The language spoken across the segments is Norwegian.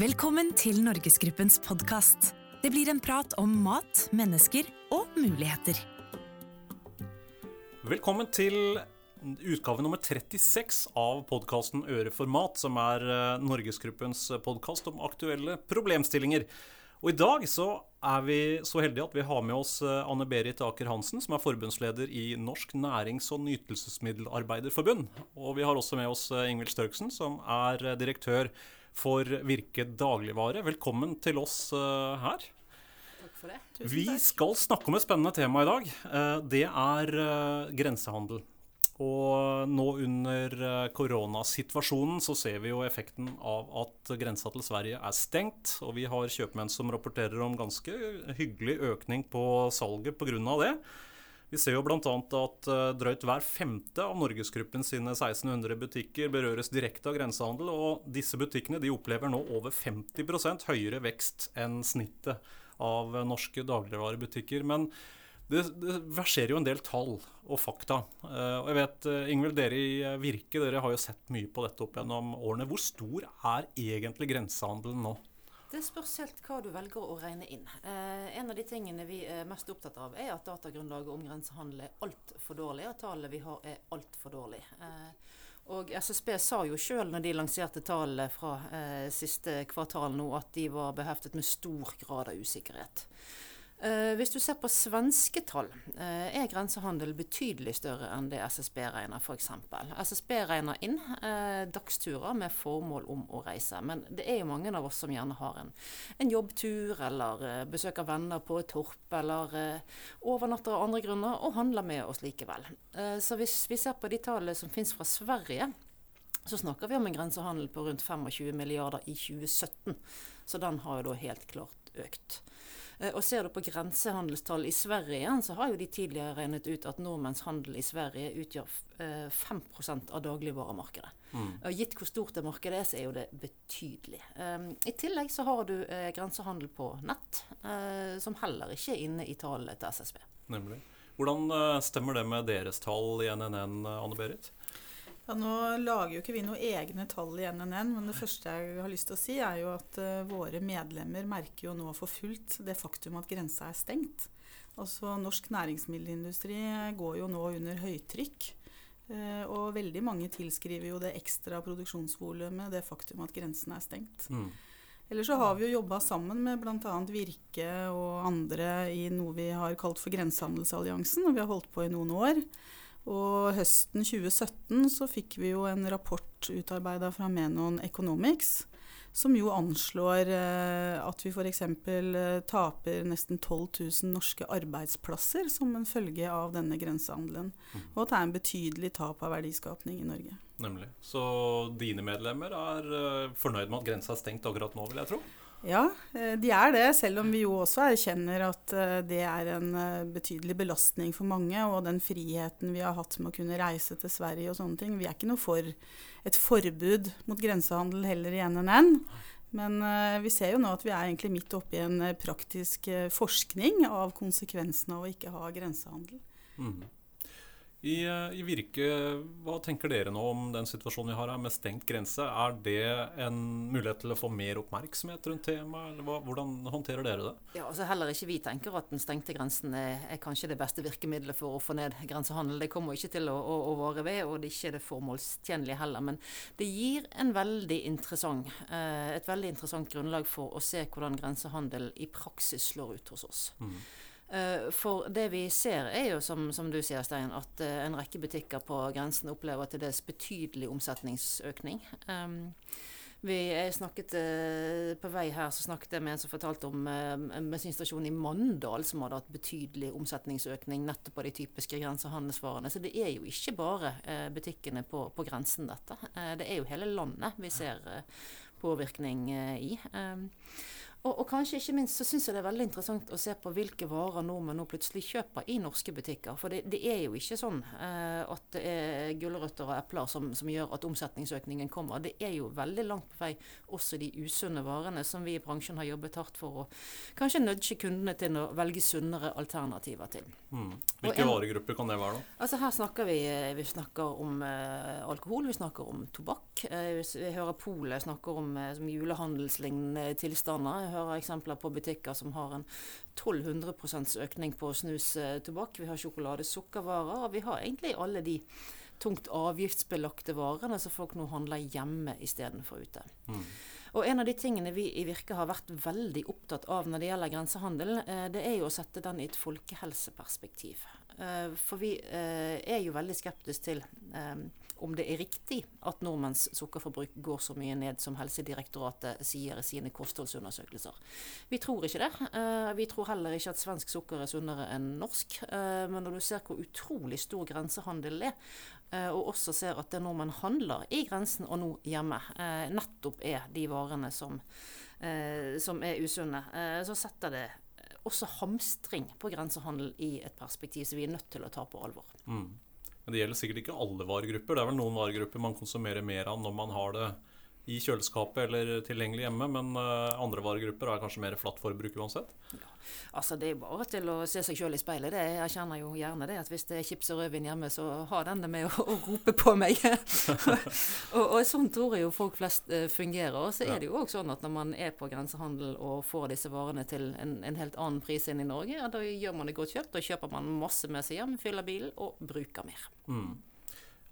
Velkommen til Norgesgruppens podkast. Det blir en prat om mat, mennesker og muligheter. Velkommen til utgave nummer 36 av podkasten Øre for mat, som er eh, Norgesgruppens podkast om aktuelle problemstillinger. Og I dag så er vi så heldige at vi har med oss eh, Anne Berit Aker Hansen, som er forbundsleder i Norsk nærings- og nytelsesmiddelarbeiderforbund. Og vi har også med oss eh, Ingvild Størksen, som er eh, direktør for Virke dagligvare. Velkommen til oss eh, her. Takk for det. Tusen takk. Vi skal snakke om et spennende tema i dag. Eh, Det er eh, grensehandel. Og nå under koronasituasjonen så ser vi jo effekten av at grensa til Sverige er stengt. Og vi har kjøpmenn som rapporterer om ganske hyggelig økning på salget pga. det. Vi ser jo bl.a. at eh, drøyt hver femte av Norgesgruppen sine 1600 butikker berøres direkte av grensehandel, og disse butikkene opplever nå over 50 høyere vekst enn snittet av norske dagligvarebutikker. Men det, det verserer jo en del tall og fakta. Eh, og jeg vet, eh, Ingvild, dere i Virke dere har jo sett mye på dette opp gjennom årene. Hvor stor er egentlig grensehandelen nå? Det spørs helt hva du velger å regne inn. Eh, en av de tingene vi er mest opptatt av, er at datagrunnlaget om grensehandel er altfor dårlig, og tallene vi har er altfor dårlige. Eh, og SSB sa jo sjøl når de lanserte tallene fra eh, siste kvartal nå, at de var beheftet med stor grad av usikkerhet. Eh, hvis du ser på svenske tall, uh, er grensehandel betydelig større enn det SSB regner f.eks. SSB regner inn uh, dagsturer med formål om å reise. Men det er jo mange av oss som gjerne har en, en jobbtur, eller eh, besøker venner på et torp, eller eh, overnatter av andre grunner, og handler med oss likevel. Eh, så hvis vi ser på de tallene som finnes fra Sverige, så snakker vi om en grensehandel på rundt 25 milliarder i 2017. Så den har jo da helt klart økt. Eh, Og ser du på grensehandelstall i Sverige igjen, så har jo de tidligere regnet ut at nordmenns handel i Sverige utgjør eh, 5% av dagligvaremarkedet. Og gitt hvor stort det markedet er, så er jo det betydelig. Um, I tillegg så har du eh, grensehandel på nett, eh, som heller ikke er inne i tallene til SSB. Nemlig. Hvordan eh, stemmer det med deres tall i NNN, Anne Berit? Ja, nå lager jo ikke vi noen egne tall i NNN, men det første jeg har lyst til å si, er jo at uh, våre medlemmer merker jo nå for fullt det faktum at grensa er stengt. Altså Norsk næringsmiddelindustri går jo nå under høytrykk. Uh, Og veldig mange tilskriver jo det ekstra produksjonsvolumet det faktum at grensen er stengt. Mm. Eller så har vi jo jobba sammen med bl.a. Virke og andre i noe vi har kalt for Grensehandelsalliansen, og vi har holdt på i noen år. Og høsten 2017 så fikk vi jo en rapport utarbeida fra Menon Economics, som jo anslår eh, at vi f.eks. Eh, taper nesten 12 000 norske arbeidsplasser som en følge av denne grensehandelen. Og at det er en betydelig tap av verdiskapning i Norge. Nemlig. Så dine medlemmer er eh, fornøyd med at grensa er stengt akkurat nå, vil jeg tro? Ja, eh, de er det, selv om vi jo også erkjenner at eh, det er en eh, betydelig belastning for mange. Og den friheten vi har hatt med å kunne reise til Sverige og sånne ting. Vi er ikke noe for et forbud mot grensehandel heller i NNN. Men vi ser jo nå at vi er egentlig midt oppe i en praktisk forskning av konsekvensene av å ikke ha grensehandel. Mhm. I, eh, I Virke, hva tenker dere nå om den situasjonen vi har her med stengt grense? Er det en mulighet til å få mer oppmerksomhet rundt temaet, eller hva, hvordan håndterer dere det? Ja, altså Heller ikke vi tenker at den stengte grensen er, er kanskje det beste virkemidlet for å få ned grensehandel. Det kommer ikke til å, å, å vare ved, og det er ikke det formålstjenlige heller. Men det gir en veldig interessant, eh, et veldig interessant grunnlag for å se hvordan grensehandel i praksis slår ut hos oss. Eh, For det vi ser er jo, som, som du sier, Stein, at eh, en rekke butikker på grensen opplever til dels betydelig omsetningsøkning. Um, vi snakket eh, På vei her så snakket jeg med en som fortalte om eh, en bensinstasjon i Mandal som hadde hatt betydelig omsetningsøkning nettopp på de typiske grensehandelsvarene. Så det er jo ikke bare eh, butikkene på, på grensen, dette. Eh, det er jo hele landet vi ser eh, påvirkning eh, i. Um, Og, og, kanskje ikke minst så syns jeg det er veldig interessant å se på hvilke varer nordmenn nå plutselig kjøper i norske butikker. For det, det er jo ikke sånn eh, at det er gulrøtter og epler som, som, gjør at omsetningsøkningen kommer. Det er jo veldig langt på vei også de usunne varene som vi i bransjen har jobbet hardt for å kanskje nudge kundene til å velge sunnere alternativer til. Mm. Hvilke en, varegrupper kan det være, da? Altså Her snakker vi, vi snakker om eh, alkohol, vi snakker om tobakk. Eh, vi hører Polet snakker om eh, julehandelslignende tilstander hører eksempler på butikker som har en 1200% økning på snustobakk. Vi har sjokolade, sukkervarer, og vi har egentlig alle de tungt avgiftsbelagte varene som folk nå handler hjemme istedenfor ute. Mm. Og En av de tingene vi i Virke har vært veldig opptatt av når det gjelder grensehandel, eh, det er jo å sette den i et folkehelseperspektiv. Eh, for vi eh, er jo veldig skeptiske til om det er riktig at nordmenns sukkerforbruk går så mye ned som Helsedirektoratet sier i sine kostholdsundersøkelser. Vi tror ikke det. Uh, vi tror heller ikke at svensk sukker er sunnere enn norsk. Uh, men når du ser hvor utrolig stor grensehandel er, uh, og også ser at det nordmenn handler i grensen og nå hjemme, nettopp er de varene som, som er usunne, så setter det også hamstring på grensehandel i et perspektiv som vi er nødt til å ta på alvor. Mm. Men det gjelder sikkert ikke alle varegrupper. Det er vel noen varegrupper man konsumerer mer av når man har det i kjøleskapet eller tilgjengelig hjemme, men uh, andre varegrupper er kanskje mer flatt forbruk uansett? Ja. Altså, Det er bare til å se seg sjøl i speilet. Det, jeg kjenner jo gjerne det at hvis det er chips og rødvin hjemme, så har den det med å, å rope på meg. og, og, sånn tror jeg jo folk flest uh, fungerer. Og så er det jo òg sånn at når man er på grensehandel og får disse varene til en, en helt annen pris enn i Norge, ja, da gjør man det godt kjøpt. Da kjøper man masse med seg hjem, fyller bilen og bruker mer. Mm.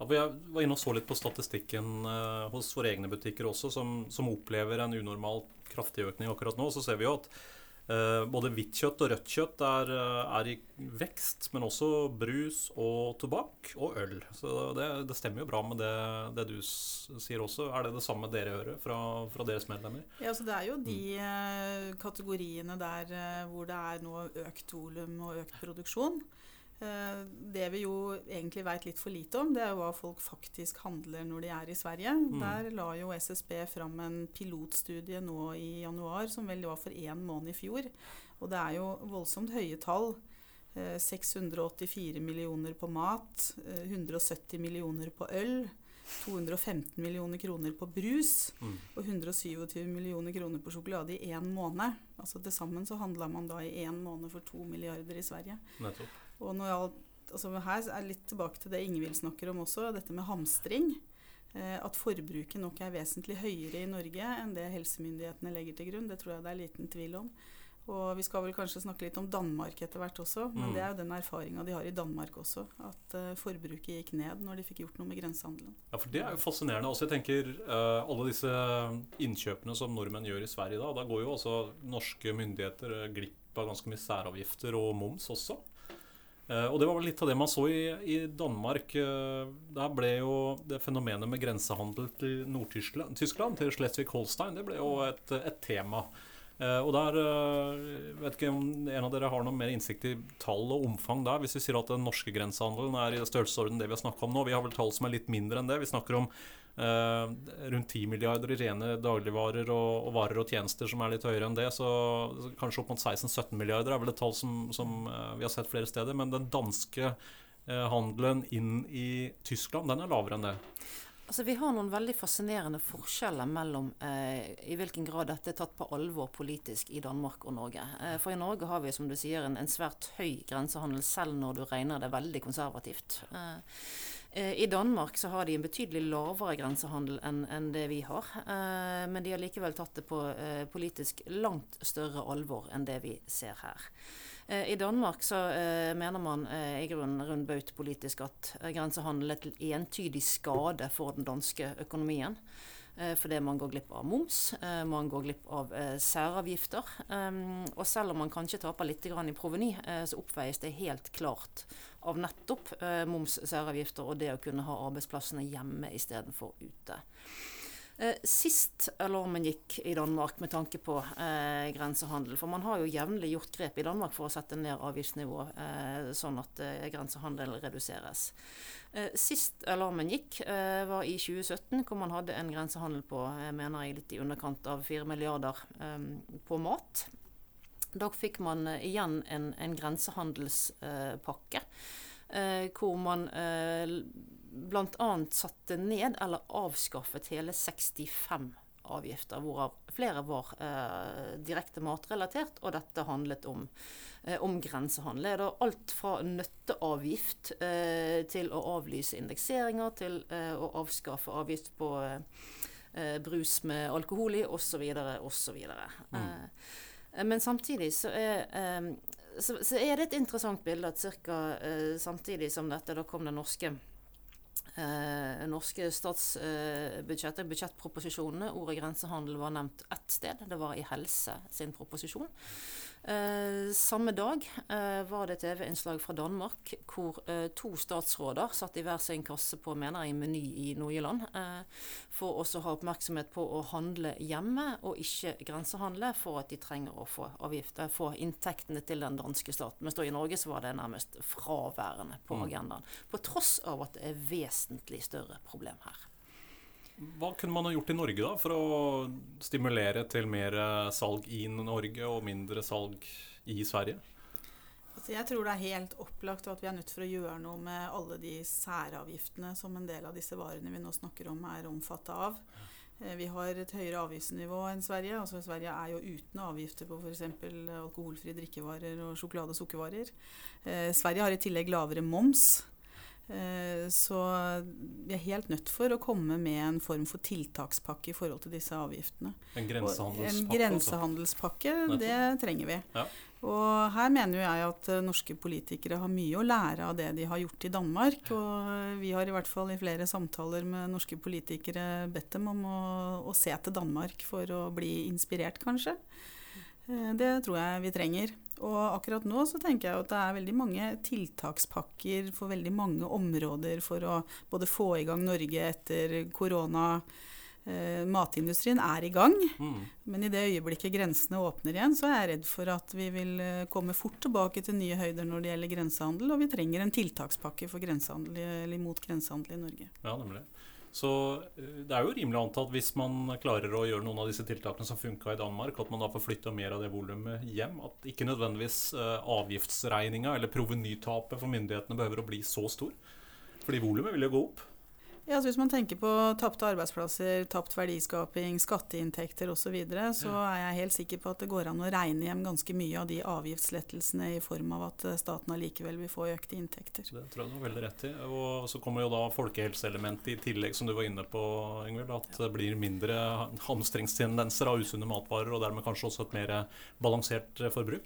Ja, jeg var inne og så litt på statistikken uh, hos våre egne butikker også, som, som, opplever en unormal kraftig økning akkurat nå. Så ser vi jo at uh, både hvitt kjøtt og rødt kjøtt er, uh, er, i vekst, men også brus og tobakk og øl. Så det, det stemmer jo bra med det, det, du sier også. Er det det samme dere hører fra, fra deres medlemmer? Ja, så Det er jo de mm. kategoriene der hvor det er nå økt volum og økt produksjon. Eh, det vi jo egentlig veit litt for lite om, det er jo hva folk faktisk handler når de er i Sverige. Mm. Der la jo SSB fram en pilotstudie nå i januar, som vel var for én måned i fjor. Og det er jo voldsomt høye tall. 684 eh, millioner på mat, 170 eh, millioner på øl. 215 millioner kroner på brus mm. og 127 millioner kroner på sjokolade i én måned. Altså Til sammen så handla man da i én måned for to milliarder i Sverige. Nettopp. Og jeg, altså her er litt tilbake til det Ingvild snakker om også, dette med hamstring. Eh, at forbruket nok er vesentlig høyere i Norge enn det helsemyndighetene legger til grunn. Det tror jeg det er liten tvil om. Og vi skal vel kanskje snakke litt om Danmark etter hvert også, men mm. det er jo den erfaringa de har i Danmark også. At uh, forbruket gikk ned når de fikk gjort noe med grensehandelen. Ja, for det er jo fascinerende. Også jeg tenker uh, Alle disse innkjøpene som nordmenn gjør i Sverige da, da går jo også norske myndigheter glipp av ganske mye særavgifter og moms også. Uh, og det var vel litt av det man så i, i Danmark. Eh, der ble jo det fenomenet med grensehandel til Nord-Tyskland, til Schleswig-Holstein, det ble jo et, et tema. Eh, og der vet ikke om en av dere har noe mer innsikt i tall og omfang der. Hvis vi sier at den norske grensehandelen er i størrelsesorden det vi har snakka om nå. Vi har vel tall som er litt mindre enn det. Vi snakker om eh, rundt 10 milliarder i rene dagligvarer og, og, varer og tjenester som er litt høyere enn det. Så, kanskje opp mot 16-17 milliarder er vel et tall som, som uh, vi har sett flere steder. Men den danske eh, handelen inn i Tyskland, den er lavere enn det. Altså, vi har noen veldig fascinerende forskjeller mellom eh, i hvilken grad dette er tatt på alvor politisk i Danmark og Norge. Eh, for i Norge har vi som du sier, en, en, svært høy grensehandel, selv når du regner det veldig konservativt. Eh, I Danmark så har de en betydelig lavere grensehandel enn en det vi har. Eh, men de har likevel tatt det på eh, politisk langt større alvor enn det vi ser her. I Danmark så mener man i grunnen rundt politisk at grensehandel er til entydig skade for den danske økonomien. Fordi man går glipp av moms, man går glipp av særavgifter. Og selv om man kanskje taper litt i proveny, så oppveies det helt klart av nettopp eh, moms, særavgifter og det å kunne ha arbeidsplassene hjemme istedenfor ute. Eh, sist alarmen gikk i Danmark med tanke på eh, grensehandel, for man har jo jevnlig gjort grep i Danmark for å sette ned avgiftsnivået eh, sånn at eh, grensehandel reduseres. Eh, sist alarmen gikk var i 2017, hvor man hadde en grensehandel på jeg mener jeg litt i underkant av 4 milliarder på mat. Da fikk man igjen en, en grensehandelspakke hvor man bl.a. satte ned eller avskaffet hele 65 avgifter, hvorav flere var eh, direkte matrelatert, og dette handlet om, eh, om grensehandel. Det er alt fra nøtteavgift eh, til å avlyse indekseringer, til eh, å avskaffe avgift på eh, brus med alkohol i, osv., osv. Mm. Eh, men samtidig så er, så, så er, det et interessant bilde at ca. samtidig som dette, da kom det norske eh, norske statsbudsjettet, budsjettproposisjonene. Ordet grensehandel var nevnt ett sted. Det var i Helse sin proposisjon. Eh, samme dag eh, var det TV-innslag fra Danmark hvor eh, to statsråder satt i hver sin kasse på mener jeg, Meny i Nord-Jylland eh, for også å ha oppmerksomhet på å handle hjemme og ikke grensehandle for at de trenger å få, avgifter, få inntektene til den danske stat. Mens da i Norge så var det nærmest fraværende på mm. agendaen. På tross av at det er vesentlig større problem her. Hva kunne man ha gjort i Norge da, for å stimulere til mer eh, salg i Norge og mindre salg i Sverige? Altså jeg tror det er helt opplagt at vi er nødt for å gjøre noe med alle de særavgiftene som en del av disse varene vi nå snakker om, er omfattet av. Eh, vi har et høyere avgiftsnivå enn Sverige. Altså Sverige er jo uten avgifter på f.eks. alkoholfrie drikkevarer og sjokolade- og sukkervarer. Eh, Sverige har i tillegg lavere moms. Eh, så vi er helt nødt for å komme med en form for tiltakspakke i forhold til disse avgiftene. En grensehandelspakke? En grensehandelspakke, det trenger vi. Ja. Og her mener jeg at eh, norske politikere har mye å lære av det de har gjort i Danmark. Og vi har i hvert fall i flere samtaler med norske politikere bedt dem om å, å se til Danmark for å bli inspirert, kanskje. Eh, det tror jeg vi trenger. Og akkurat nå så tenker jeg at det er veldig mange tiltakspakker for veldig mange områder for å både få i gang Norge etter korona. Eh, matindustrien er i gang, mm. men i det øyeblikket grensene åpner igjen, så er jeg redd for at vi vil eh, komme fort tilbake til nye høyder når det gjelder grensehandel, og vi trenger en tiltakspakke for grensehandel, eller mot grensehandel i Norge. Ja, nemlig. Så eh, det er jo rimelig å anta at hvis man klarer å gjøre noen av disse tiltakene som funka i Danmark, at man da får flytta mer av det volumet hjem. At ikke nødvendigvis eh, avgiftsregninga eller provenytapet for myndighetene behøver å bli så stor. Fordi volumet vil jo gå opp. Ja, så Hvis man tenker på tapte arbeidsplasser, tapt verdiskaping, skatteinntekter osv., så, videre, så er jeg helt sikker på at det går an å regne hjem ganske mye av de avgiftslettelsene i form av at eh, staten allikevel vil få økte inntekter. Det tror jeg du har veldig rett i. Og så kommer jo da folkehelseelementet i tillegg, som du var inne på, Ingvild. At det blir mindre hamstringstendenser av usunne matvarer, og dermed kanskje også et mer balansert forbruk.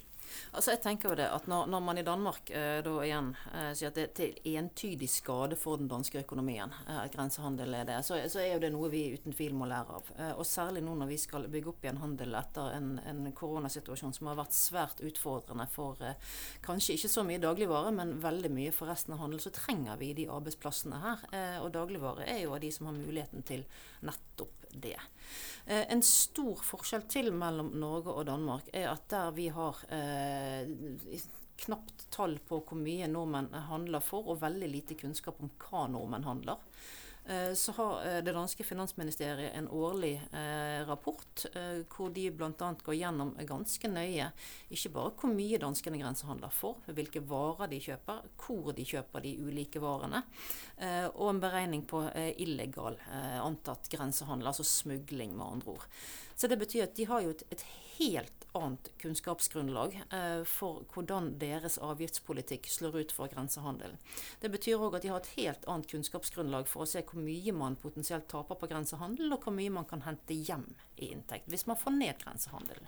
Altså jeg tenker jo det at Når, når man i Danmark eh, da igjen eh, sier at det er til entydig skade for den danske økonomien eh, at grensehandel er det, så, så, er jo det noe vi uten tvil må lære av. Eh, og Særlig nå når vi skal bygge opp igjen handel etter en, en koronasituasjon som har vært svært utfordrende for eh, kanskje ikke så mye dagligvare, men veldig mye for resten av handel, så trenger vi de arbeidsplassene her. Eh, og dagligvare er jo av de som har muligheten til nettopp det. Eh, en stor forskjell til mellom Norge og Danmark er at der vi har eh, knapt tall på hvor mye nordmenn handler for, og veldig lite kunnskap om hva nordmenn handler. Eh, så har eh, det danske finansministeriet en årlig eh, rapport hvor de bl.a. går gjennom ganske nøye ikke bare hvor mye danskene grensehandler for, hvilke varer de kjøper, hvor de kjøper de ulike varene, og en beregning på illegal antatt grensehandel, altså smugling, med andre ord. Så det betyr at de har jo et, et helt annet kunnskapsgrunnlag eh, for hvordan deres avgiftspolitikk slår ut for grensehandelen. Det betyr òg at de har et helt annet kunnskapsgrunnlag for å se hvor mye man potensielt taper på grensehandel, og hvor mye man kan hente hjem i inntekt hvis man får ned grensehandelen.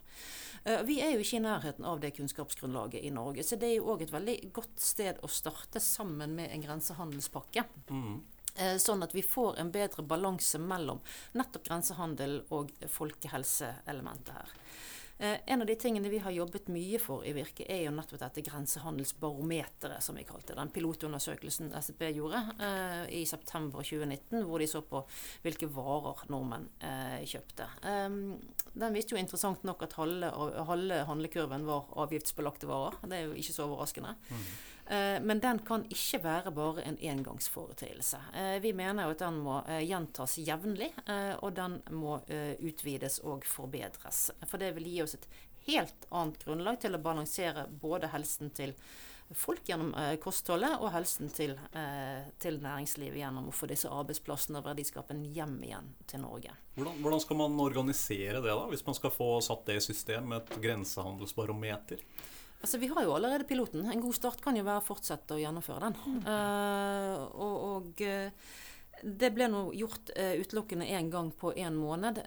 Eh, vi er jo ikke i nærheten av det kunnskapsgrunnlaget i Norge, så det er jo òg et veldig godt sted å starte sammen med en grensehandelspakke. Mm. Eh, sånn at vi får en bedre balanse mellom nettopp grensehandel og folkehelseelementet her. Eh, en av de tingene vi har jobbet mye for i Virke, er jo nettopp dette grensehandelsbarometeret, som vi kalte. Den pilotundersøkelsen SEB gjorde eh, i september 2019, hvor de så på hvilke varer nordmenn eh, kjøpte. Den viste jo interessant nok at halve, halve handlekurven var avgiftsbelagte varer. Det er jo ikke så overraskende. Mm. Eh, men den kan ikke være bare en engangsforeteelse. Eh, vi mener jo at den må eh, gjentas jevnlig, og den må utvides og forbedres. For det vil gi oss et helt annet grunnlag til å balansere både helsen til folk gjennom kostholdet og helsen til, til, næringslivet gjennom å få disse arbeidsplassene og verdiskapen hjem igjen til Norge. Hvordan, hvordan, skal man organisere det, da, hvis man skal få satt det i system et grensehandelsbarometer? Altså, Vi har jo allerede piloten. En god start kan jo være å fortsette å gjennomføre den. Mm. Uh, og, og uh, det ble nå gjort uh, utelukkende én gang på én måned.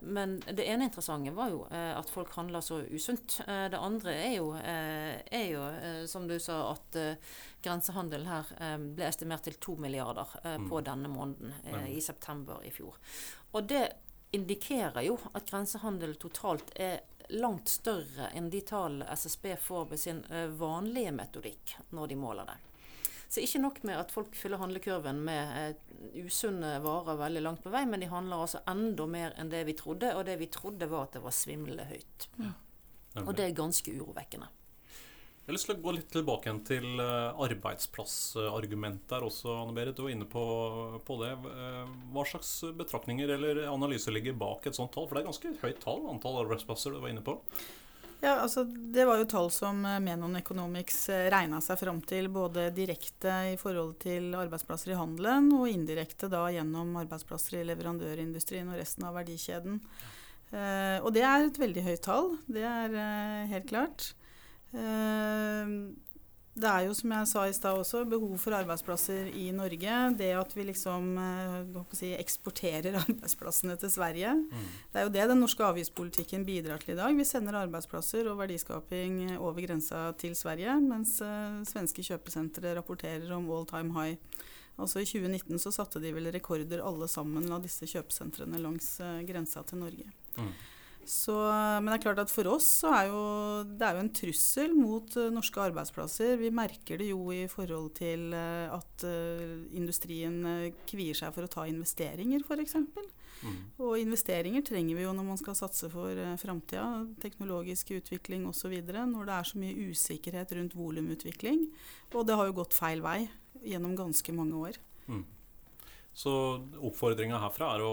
men det ene interessante var jo at folk handler så usunt. det andre er jo, er jo som du sa, at grensehandel her ble estimert til to milliarder mm. på denne måneden i september i fjor. Og det indikerer jo at grensehandel totalt er langt større enn de tallene SSB får ved sin eh, vanlige metodikk når de måler det. Så ikke nok med at folk fyller handlekurven med eh, usunne varer veldig langt på vei, men de handler altså enda mer enn det vi trodde, og det vi trodde var at det var svimlende høyt. Ja. Og det er ganske urovekkende. Jeg har lyst til å gå litt tilbake igjen til eh, arbeidsplassargumentet der også, Anne Berit. Du var inne på, på, det. Eh, hva slags betraktninger eller analyser ligger bak et sånt tall? For det er ganske høyt tall, antall arbeidsplasser du var inne på. Ja, altså Det var jo tall som eh, Menon Economics regna seg fram til både direkte i forhold til arbeidsplasser i handelen, og indirekte da gjennom arbeidsplasser i leverandørindustrien og resten av verdikjeden. Eh, og det er et veldig høyt tall. Det er helt klart. Det er jo, som jeg sa i stad også, behov for arbeidsplasser i Norge. Det at vi liksom eh, si, eksporterer arbeidsplassene til Sverige. Mm. Det er jo det den norske avgiftspolitikken bidrar til i dag. Vi sender arbeidsplasser og verdiskaping over grensa til Sverige, mens uh, svenske kjøpesentre rapporterer om all time high. Altså I 2019 så satte de vel rekorder alle sammen av disse kjøpesentrene langs uh, grensa til Norge. Mm. Så, men det er klart at for oss så er jo det er jo en trussel mot uh, norske arbeidsplasser. Vi merker det jo i forhold til uh, at uh, industrien kvier seg for å ta investeringer, f.eks. Mm. Og investeringer trenger vi jo når man skal satse for uh, framtida. Teknologisk utvikling osv. Når det er så mye usikkerhet rundt volumutvikling. Og det har jo gått feil vei gjennom ganske mange år. Mm. Så oppfordringa herfra er, jo,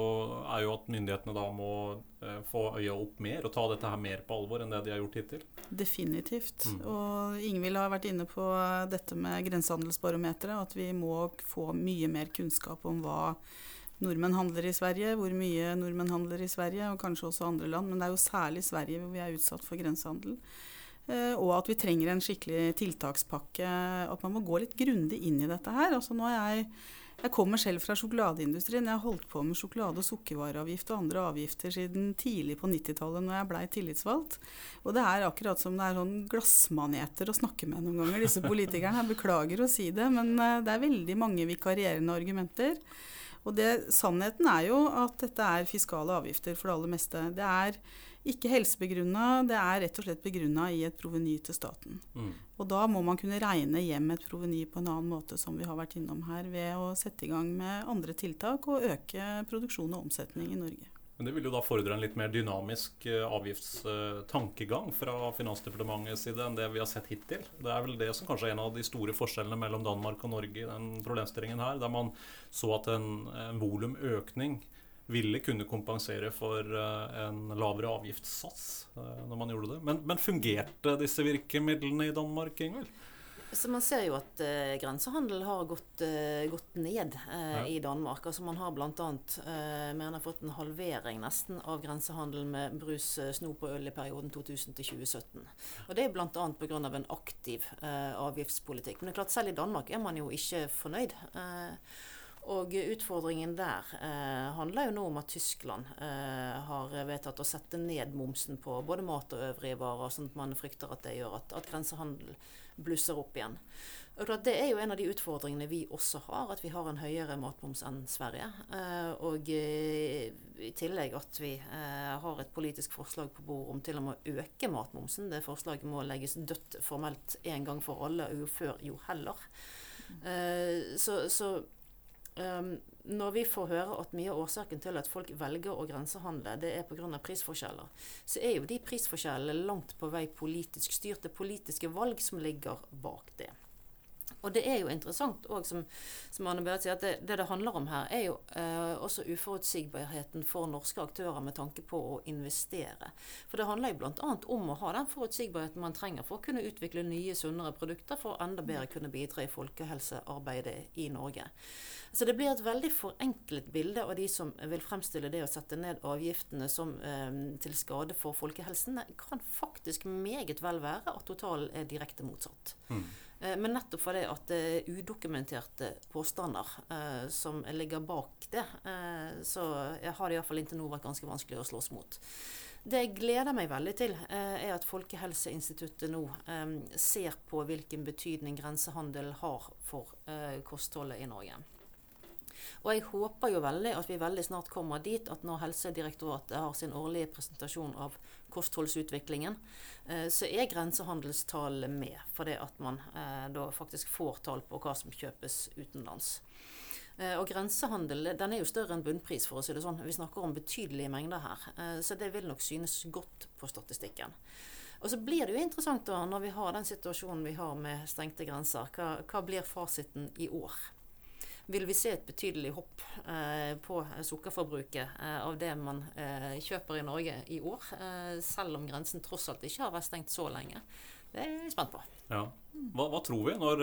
er, jo at myndighetene da må eh, få øya opp mer og ta dette her mer på alvor enn det de har gjort hittil. Definitivt. Mm. Og Ingvild har vært inne på dette med grensehandelsbarometeret. At vi må få mye mer kunnskap om hva nordmenn handler i Sverige, hvor mye nordmenn handler i Sverige, og kanskje også andre land. Men det er jo særlig Sverige hvor vi er utsatt for grensehandel. Eh, og at vi trenger en skikkelig tiltakspakke. At man må gå litt grundig inn i dette her. Altså nå er jeg jeg kommer selv fra sjokoladeindustrien. Jeg har holdt på med sjokolade- og sukkervareavgift og andre avgifter siden tidlig på 90-tallet når jeg blei tillitsvalgt. Og det er akkurat som det er sånn glassmaneter å snakke med noen ganger, disse politikerne. Jeg beklager å si det, men eh, det er veldig mange vikarierende argumenter. Og det, sannheten er jo at dette er fiskale avgifter for det aller meste. Det er ikke helsebegrunna, det er rett og slett begrunna i et proveny til staten. Mm. Og da må man kunne regne hjem et proveny på en annen måte, som vi har vært innom her, ved å sette i gang med andre tiltak og øke produksjon og omsetning i Norge. Men Det vil jo da fordre en litt mer dynamisk eh, avgiftstankegang fra Finansdepartementets side enn det vi har sett hittil. Det er vel det som kanskje er en av de store forskjellene mellom Danmark og Norge i den problemstillingen her, der man så at en, en volumøkning ville kunne kompensere for eh, en lavere avgiftssats eh, når man gjorde det. Men, men fungerte disse virkemidlene i Danmark, Ingvild? Så Man ser jo at uh, grensehandel har gått, uh, gått ned uh, ja. i Danmark. Altså Man har bl.a. Uh, mener fått en halvering nesten av grensehandel med brus, snop og øl i perioden 2000 til 2017. Og Det er bl.a. pga. en aktiv avgiftspolitikk. Men det er klart selv i Danmark er man jo ikke fornøyd. Uh, og utfordringen der eh, handler jo nå om at Tyskland eh, har vedtatt å sette ned momsen på både mat og øvrige varer, sånn at man frykter at det gjør at, at grensehandel blusser opp igjen. Og Det er jo en av de utfordringene vi også har, at vi har en høyere matmoms enn Sverige. Eh, og eh, i tillegg at vi eh, har et politisk forslag på bordet om til og med å øke matmomsen. Det forslaget må legges dødt formelt en gang for alle, jo før jo heller. Eh, så, så um, når vi får høre at mye av årsaken til at folk velger å grensehandle, det er pga. prisforskjeller, så er jo de prisforskjellene langt på vei politisk styrt. Det politiske valg som ligger bak det. Og det er jo interessant òg, som, som, Anne Berit sier, at det, det, det handler om her, er jo eh, også uforutsigbarheten for norske aktører med tanke på å investere. For det handler jo bl.a. om å ha den forutsigbarheten man trenger for å kunne utvikle nye, sunnere produkter for å enda bedre kunne bidra i folkehelsearbeidet i Norge. Så det blir et veldig forenklet bilde av de som vil fremstille det å sette ned avgiftene som eh, til skade for folkehelsen. Det kan faktisk meget vel være at totalen er direkte motsatt. Mm. Eh, men nettopp fordi at det er udokumenterte påstander eh, som ligger bak det, eh, så har det iallfall inntil nå vært ganske vanskelig å slåss mot. Det jeg gleder meg veldig til, eh, er at Folkehelseinstituttet nå eh, ser på hvilken betydning grensehandel har for eh, kostholdet i Norge. Og jeg håper jo veldig at vi veldig snart kommer dit at når Helsedirektoratet har sin årlige presentasjon av kostholdsutviklingen, eh, så er grensehandelstallene med. Fordi at man eh, da faktisk får tall på hva som kjøpes utenlands. Eh, og grensehandel den er jo større enn bunnpris, for å si det sånn. Vi snakker om betydelige mengder her. Så det vil nok synes godt på statistikken. Og så blir det jo interessant da, når vi har den situasjonen vi har med stengte grenser. Hva, hva blir fasiten i år? Vil vi se et betydelig hopp eh, på sukkerforbruket eh, av det man eh, kjøper i Norge i år. Eh, selv om grensen tross alt ikke har vært stengt så lenge. Det er jeg spent på. Ja. Hva, hva, tror vi når,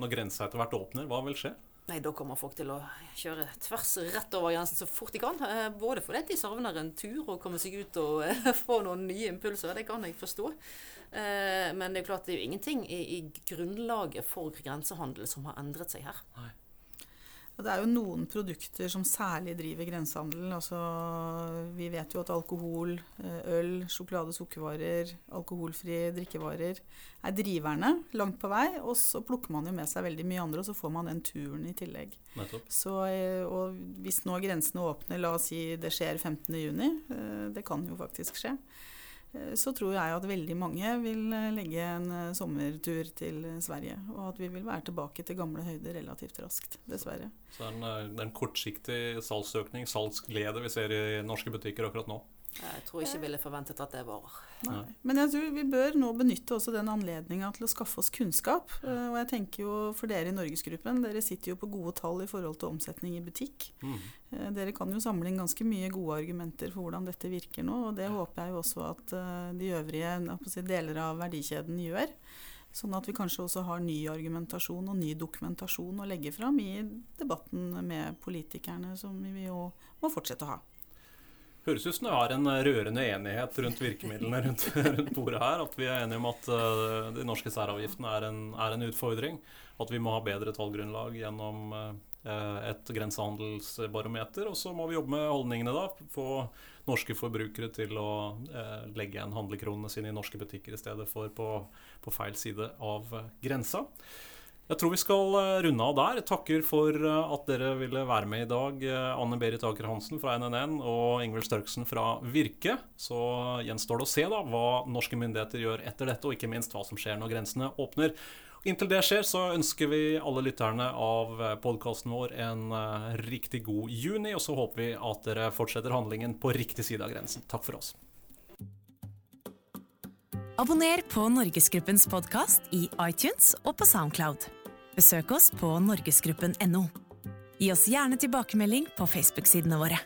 når grensa etter hvert åpner? Hva vil skje? Nei, Da kommer folk til å kjøre tvers rett over grensen så fort de kan. Både fordi de savner en tur og komme seg ut og få noen nye impulser. Det kan jeg forstå. Men det er klart det er jo ingenting i, i grunnlaget for grensehandel som har endret seg her. Nei. Det er jo noen produkter som særlig driver grensehandelen. Altså, vi vet jo at alkohol, eh, øl, sjokolade, sukkervarer, alkoholfrie drikkevarer er driverne langt på vei. Og så plukker man jo med seg veldig mye andre, og så får man den turen i tillegg. Så, eh, og hvis nå grensene åpner, la oss si det skjer 15.6, eh, det kan jo faktisk skje. Eh, så tror jeg at veldig mange vil eh, legge en eh, sommertur til Sverige. Og at vi vil være tilbake til gamle høyder relativt raskt, dessverre. Så det er en, en kortsiktig salgsøkning, salgsglede vi ser i norske butikker akkurat nå? Jeg tror ikke jeg ville forventet at det var. Nei. Men jeg tror vi bør nå benytte også den anledninga til å skaffe oss kunnskap. Eh, og jeg tenker jo for dere i Norgesgruppen, dere sitter jo på gode tall i forhold til omsetning i butikk. Mm. Eh, dere kan jo samle inn ganske mye gode argumenter for hvordan dette virker nå. Og det håper jeg jo også at eh, de øvrige si, deler av verdikjeden gjør. Sånn at vi kanskje også har ny argumentasjon og ny dokumentasjon å legge fram i debatten med politikerne, som vi jo må fortsette å ha. Høres ut som det er en rørende enighet rundt virkemidlene rundt, rundt, bordet her. At vi er enige om at uh, de norske særavgiftene er en, er en, utfordring. At vi må ha bedre tallgrunnlag gjennom uh, et grensehandelsbarometer. Og så må vi jobbe med holdningene, da. Få norske forbrukere til å uh, legge igjen handlekronene sine i norske butikker i stedet for på, på feil side av grensa. Jeg tror vi skal eh, runde av der. Takker for eh, at dere ville være med i dag. Eh, Anne Berit Aker Hansen fra NNN og Ingvild Størksen fra Virke. Så gjenstår det å se da hva norske myndigheter gjør etter dette, og ikke minst hva som skjer når grensene åpner. Inntil det skjer, så ønsker vi alle lytterne av podkasten vår en riktig god juni. Og så håper vi at dere fortsetter handlingen på riktig side av grensen. Takk for oss. Abonner på Norgesgruppens podkast i iTunes og på Soundcloud. Besøk oss på norgesgruppen.no. Gi oss gjerne tilbakemelding på Facebook-sidene våre.